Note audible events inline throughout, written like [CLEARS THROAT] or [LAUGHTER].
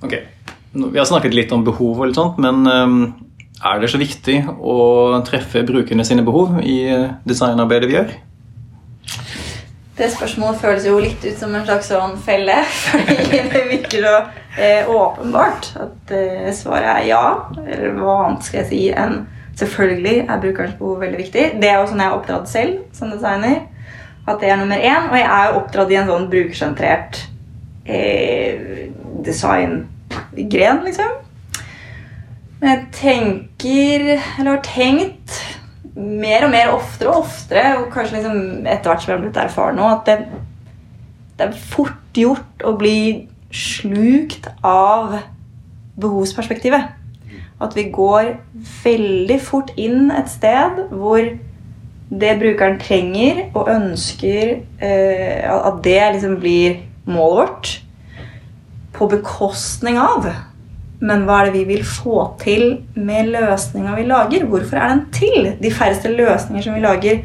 Ok, Vi har snakket litt om behov, og litt sånt, men um, er det så viktig å treffe brukerne sine behov i designarbeidet vi gjør? Det spørsmålet føles jo litt ut som en slags sånn felle. [LAUGHS] Fordi det virker så eh, åpenbart at eh, svaret er ja. Eller hva annet skal jeg si enn selvfølgelig er brukerens behov veldig viktig. Det er jo sånn jeg er oppdratt selv som designer. At det er nummer én. Og jeg er jo oppdratt i en sånn brukersentrert eh, designgren, liksom. Men jeg tenker, eller har tenkt mer og mer oftere og oftere, og kanskje liksom etter hvert som jeg har blitt erfaren nå, at det, det er fort gjort å bli slukt av behovsperspektivet. At vi går veldig fort inn et sted hvor det brukeren trenger og ønsker, eh, at det liksom blir målet vårt på bekostning av. Men hva er det vi vil få til med løsninga vi lager? Hvorfor er den til? De færreste løsninger som vi lager,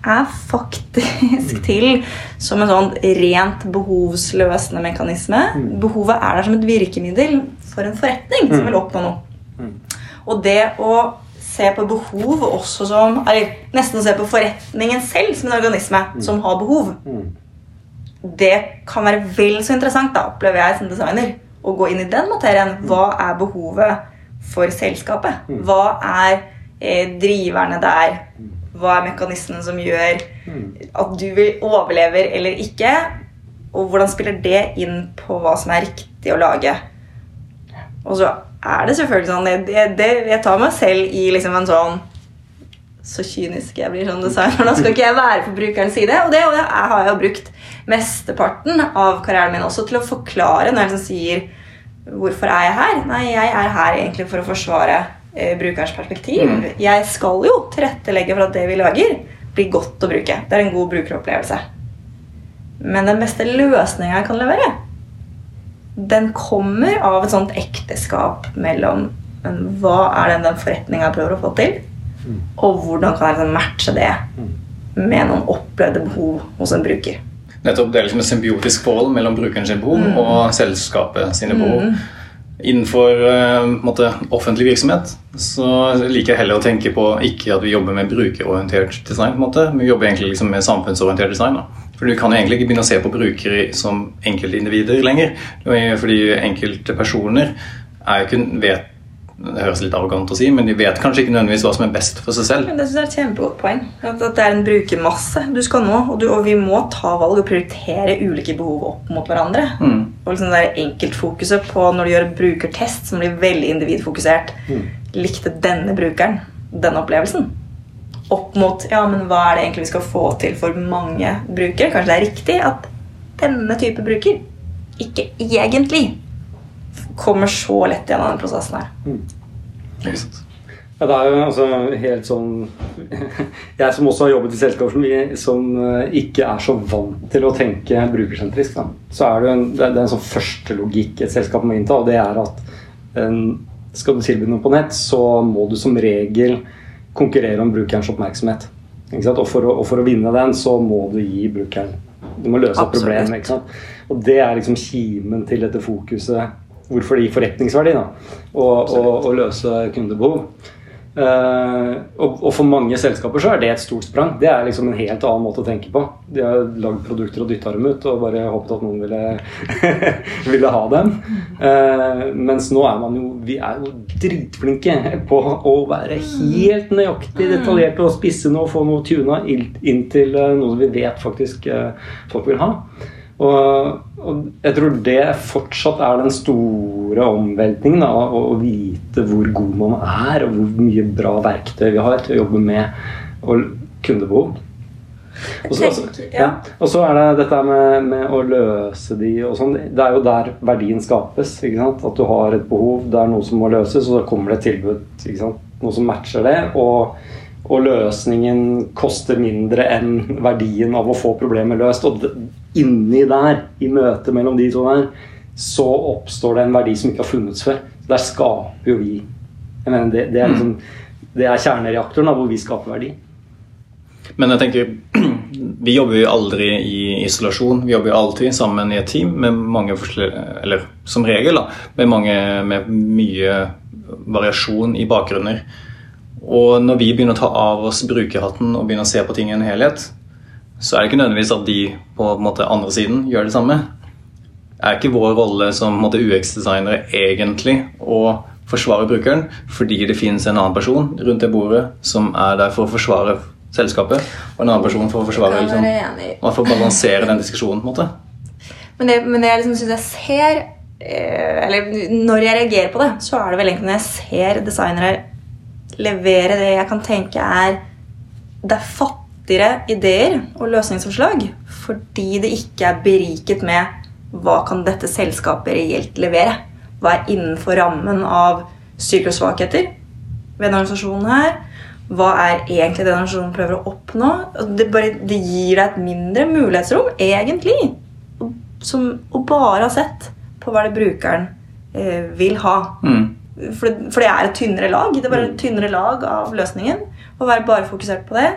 er faktisk til som en sånn rent behovsløsende mekanisme. Mm. Behovet er der som et virkemiddel for en forretning som mm. vil oppnå noe. Mm. Og det å se på behov også som Eller nesten å se på forretningen selv som en organisme som har behov det kan være vel så interessant, da, opplever jeg som designer, å gå inn i den materien. Hva er behovet for selskapet? Mm. Hva er eh, driverne der? Hva er mekanismene som gjør mm. at du overlever eller ikke? Og hvordan spiller det inn på hva som er riktig å lage? Og så er det selvfølgelig sånn det, det, Jeg tar meg selv i liksom en sånn så kynisk jeg blir som designer. Da skal ikke jeg være på brukerens side. Og det, og det har jeg jo brukt mesteparten av karrieren min også til å forklare når jeg liksom sier Hvorfor er jeg her? Nei, jeg er her egentlig for å forsvare eh, brukerens perspektiv. Mm. Jeg skal jo tilrettelegge for at det vi lager, blir godt å bruke. Det er en god brukeropplevelse. Men den beste løsninga jeg kan levere, den kommer av et sånt ekteskap mellom hva er det den forretninga prøver å få til, mm. og hvordan kan jeg liksom matche det mm. med noen opplevde behov hos en bruker. Nettopp, Det er liksom et symbiotisk forhold mellom brukeren behov mm. og selskapet sine behov. Mm. Innenfor uh, måte, offentlig virksomhet så liker jeg heller å tenke på ikke at vi jobber med brukerorientert design. på en måte, Vi jobber egentlig liksom med samfunnsorientert design. Da. For Du kan jo egentlig ikke begynne å se på brukere som enkeltindivider lenger. Fordi enkelte personer er jo ikke, vet det høres litt arrogant å si, men de vet kanskje ikke nødvendigvis hva som er best for seg selv. Men det synes jeg er et kjempegodt poeng. At, det er en brukermasse du skal nå. Og, du, og, vi må ta valg og prioritere ulike behov opp mot hverandre. Mm. Og liksom det enkeltfokuset på når du gjør en brukertest som blir veldig individfokusert. Mm. Likte denne brukeren denne opplevelsen? Opp mot ja, men hva er det egentlig vi skal få til for mange brukere? Kanskje det er riktig at denne type bruker ikke egentlig kommer så lett gjennom den prosessen her. Mm. Ja, det er jo altså helt sånn [LAUGHS] Jeg som også har jobbet i selskaper som, som eh, ikke er så vant til å tenke brukersentrisk, da. så er det, en, det er en sånn første logikk et selskap må innta, og det er at en, skal du tilby noe på nett, så må du som regel konkurrere om brukerens oppmerksomhet. Og for, å, og, for å, vinne den, så må du gi brukeren Du må løse et problem. Og det er liksom kimen til dette fokuset hvorfor det gir forretningsverdi da, å løse kundebehov. Uh, og, og, for mange selskaper så er det et stort sprang. Det er liksom en helt annen måte å tenke på. De har lagd produkter og dytta dem ut og bare håpet at noen ville, [LAUGHS] ville ha dem. Uh, mens nå er man jo Vi er jo dritflinke på å være helt nøyaktig detaljerte og spisse noe og få noe tuna inn til uh, noe vi vet faktisk folk vil ha. Og, og, jeg tror det fortsatt er den store omveltningen. Da, å, å, vite hvor god man er, og hvor mye bra verktøy vi har til å jobbe med kundebehov. Og så, altså, ja. og så er det dette med, med, å løse de og sånn. Det er jo der verdien skapes. At du har et behov, det er noe som må løses, og så kommer det et tilbud. Noe som matcher det. Og, og løsningen koster mindre enn verdien av å få problemet løst. Og inni der, i møtet mellom de to der, så oppstår det en verdi som ikke har funnes før. Der skaper jo vi mener, det, det, er liksom, det er kjernereaktoren da, hvor vi skaper verdi. Men jeg tenker [CLEARS THROAT] vi jobber jo aldri i isolasjon. Vi jobber jo alltid sammen i et team med mange forskjellige Eller som regel, da, med, mange, med mye variasjon i bakgrunner. Og når vi begynner å ta av oss brukerhatten og begynner å se på ting i en helhet, så er det ikke nødvendigvis at de på en måte, andre siden gjør det samme. Er ikke vår rolle som UX-designere egentlig å forsvare brukeren fordi det finnes en annen person rundt det bordet som er der for å forsvare selskapet, og en annen person for å forsvare liksom, for å balansere den diskusjonen. på en måte. Men det, men det jeg liksom syns jeg ser eh, Eller når jeg reagerer på det, så er det vel egentlig når jeg ser designere levere det jeg kan tenke er Det er fattigere ideer og løsningsforslag fordi det ikke er beriket med hva kan dette selskapet reelt levere? Hva er innenfor rammen av syklussvakheter ved denne organisasjonen her? Hva er egentlig det organisasjonen prøver å oppnå? Det, bare, det gir deg et mindre mulighetsrom, egentlig. Som å bare ha sett på hva det brukeren eh, vil ha. Mm. For, det, for, det, er et tynnere lag. Det er bare et mm. tynnere lag av løsningen. Å være bare fokusert på det.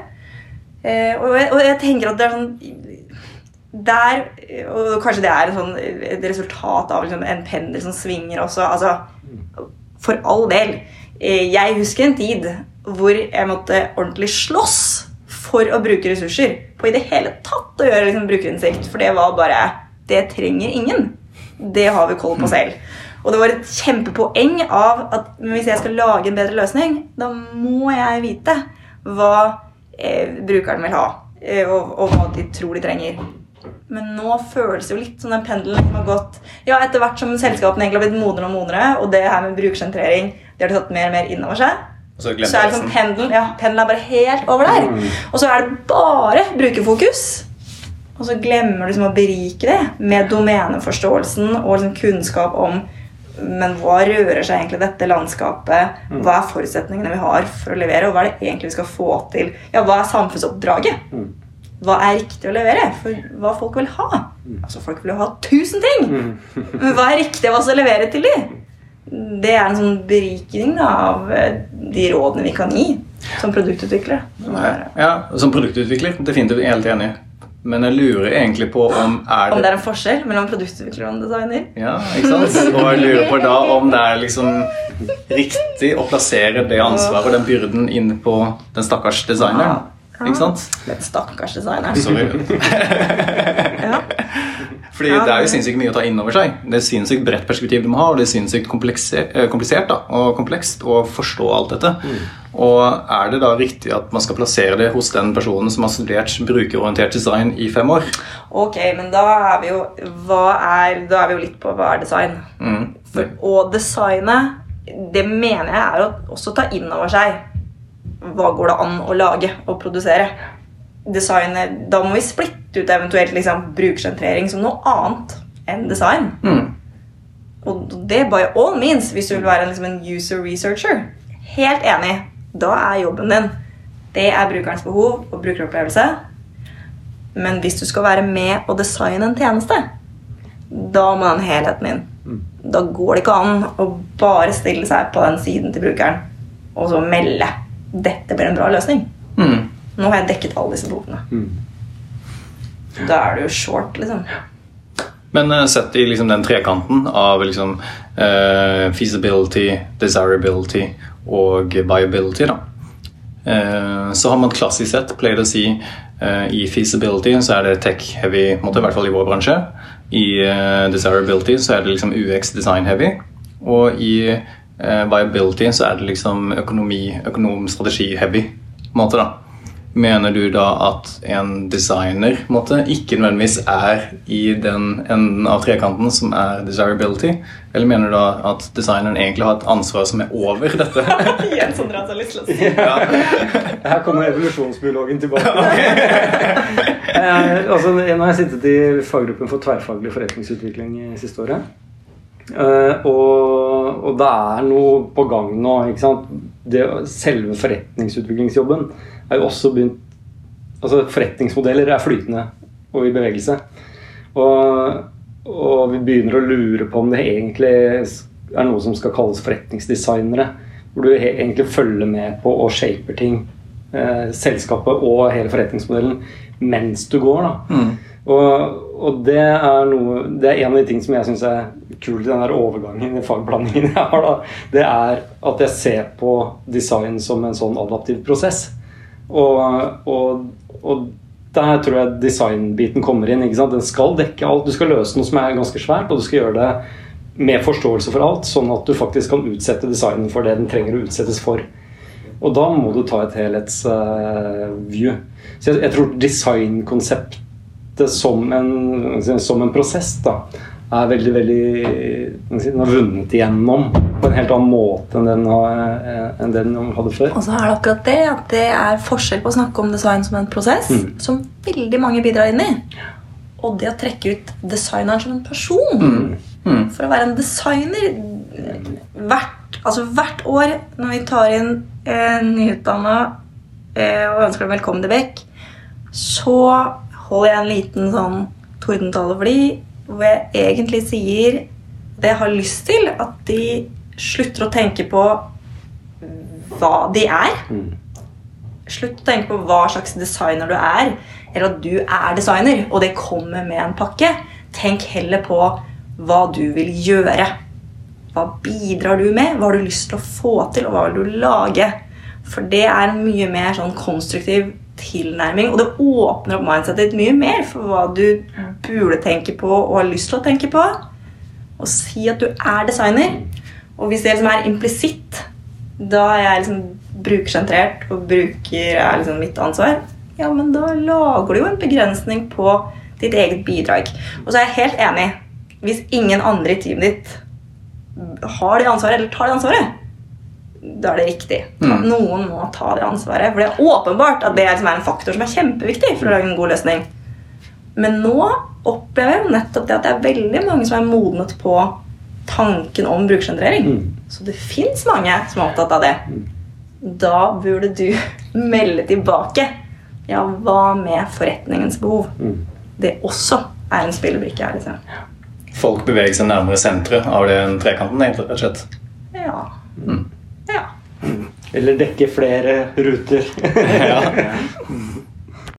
Eh, og, jeg, og, jeg, tenker at det er sånn der, og kanskje det er sånn, et resultat av liksom en pendel som svinger også. Altså, for all del. Eh, jeg husker en tid hvor jeg måtte ordentlig slåss for å bruke ressurser på i det hele tatt å gjøre liksom, brukerinnsikt. For det var bare Det trenger ingen. Det har vi koll på selv. Og det var et kjempepoeng av at hvis jeg skal lage en bedre løsning, da må jeg vite hva eh, brukeren vil ha, eh, og, og hva de tror de trenger. Men nå føles det jo litt som den pendelen som har gått Ja, etter hvert som selskapene egentlig har blitt modnere og modnere, og det her med brukersentrering det har de tatt mer og mer inn over seg, så, så, er liksom pendelen, ja, pendelen er bare helt over der. Mm. Og så er det bare brukerfokus. Og så glemmer du liksom å berike det med domeneforståelsen og liksom kunnskap om men hva rører seg egentlig dette landskapet? Mm. Hva er forutsetningene vi har for å levere, og hva er det egentlig vi skal få til? Ja, Hva er samfunnsoppdraget? Mm hva er riktig å levere? For hva folk vil ha. Altså, Folk vil jo ha tusen ting! [LAUGHS] Men hva er riktig av oss å levere til dem? Det er en sånn berikning da, av eh, de rådene vi kan gi som produktutviklere. Ja, som produktutvikler. Definitivt helt enig. Men jeg lurer egentlig på om er det Om det er en forskjell mellom produktutvikler og designer? Ja, ikke sant? Og jeg lurer på da om det er liksom riktig å plassere det ansvaret og den byrden inn på den stakkars designeren. Ikke sant? Den stakkars designer. Sorry. [LAUGHS] Fordi ja. det er jo sinnssykt mye å ta inn over seg. Det er sinnssykt bredt perspektiv du må ha, og det er sinnssykt eh, komplisert da, og komplekst å forstå alt dette. Mm. Og er det da riktig at man skal plassere det hos den personen som har studert brukerorientert design i fem år? Ok, men da er vi jo, er, da er vi jo litt på hva er design. Mm. For, og designet, det mener jeg er å også ta inn over seg hva går det an å lage og produsere. Designet, Da må vi splitte ut eventuelt liksom, brukersentrering som noe annet enn design. Mm. Og det by all means hvis du vil være liksom, en user researcher. Helt enig. Da er jobben din Det er brukerens behov og brukeropplevelse. Men hvis du skal være med og designe en tjeneste, da må den helheten inn. Mm. Da går det ikke an å bare stille seg på den siden til brukeren og så melde dette blir en bra løsning. Mm. Nå har jeg dekket alle disse behovene. Mm. Da er du jo short, liksom. Men uh, sett i liksom, den trekanten av liksom, uh, feasibility, desirability og viability, da. Uh, så har man klassisk sett pleid å si i feasibility så er det tech-heavy, i hvert fall i vår bransje. I desirability så er det liksom UX design-heavy. Og i eh, viability, så er det liksom økonomi, økonom strategi-heavy. måte da. Mener du da at en designer måtte, ikke nødvendigvis er i den enden av trekanten som er desirability? Eller mener du da at designeren egentlig har et ansvar som er over dette? [LAUGHS] Jens Sondre har lyst til å si ja. Her kommer evolusjonsbiologen tilbake. [LAUGHS] eh, altså, nå har jeg sittet i faggruppen for tverrfaglig forretningsutvikling siste året. Uh, og, og, det er noe på gang nå. ikke sant? Det, selve forretningsutviklingsjobben er jo også begynt Altså Forretningsmodeller er flytende og i bevegelse. Og, og, vi begynner å lure på om det egentlig er noe som skal kalles forretningsdesignere. Hvor du egentlig følger med på og shaper ting. Eh, selskapet og hele forretningsmodellen mens du går. da. Mm. Og, og det er noe Det er en av de tingene som jeg syns er kult i den der overgangen i fagblandingen jeg har. da, Det er at jeg ser på design som en sånn adaptiv prosess. Og, og, og der tror jeg designbiten kommer inn. ikke sant? Den skal dekke alt. Du skal løse noe som er ganske svært, og du skal gjøre det med forståelse for alt, sånn at du faktisk kan utsette designen for det den trenger å utsettes for. Og da må du ta et helhetsview. Så jeg, jeg tror designkonseptet som som en prosess da, er veldig, veldig Den har vunnet igjennom på en helt annen måte enn den, har, enn den hadde før. Og så er det akkurat det at det er forskjell på å snakke om design som en prosess, Mm. som veldig mange bidrar inn i, og det å trekke ut designeren som en person. Mm. Mm. For å være en designer hvert, altså hvert år når vi tar inn eh, nyutdanna eh, og ønsker dem velkommen til Beck, så holder jeg en liten sånn tordentale for de, hvor jeg egentlig sier det jeg har lyst til, at de slutter å tenke på hva de er. Mm. Slutt å tenke på hva slags designer du er, eller at du er designer, og det kommer med en pakke. Tenk heller på hva du vil gjøre. Hva bidrar du med? Hva har du lyst til å få til, og hva vil du lage? For det er en mye mer sånn konstruktiv tilnærming, og det åpner opp mindsetet ditt mye mer for hva du burde tenke på og har lyst til å tenke på. Og si at du er designer. Og hvis det liksom er implisitt, da er jeg liksom brukersentrert og bruker er liksom mitt ansvar, ja, men da lager du jo en begrensning på ditt eget bidrag. Og så er jeg helt enig. Hvis ingen andre i teamet ditt har det ansvaret, eller tar det ansvaret, da er det riktig. Mm. noen må ta det ansvaret. For det er åpenbart at det er en faktor som er kjempeviktig for å lage en god løsning. Men nå opplever jeg jo nettopp det at det er veldig mange som er modnet på tanken om brukergenerering. Mm. Så det fins mange som er opptatt av det. Da burde du [LAUGHS] melde tilbake. Ja, hva med forretningens behov? Mm. Det også er en spillebrikke her. liksom. Folk beveger seg nærmere senteret av den trekanten, rett og slett. Mm. ja. Eller dekke flere ruter. [LAUGHS] Ja.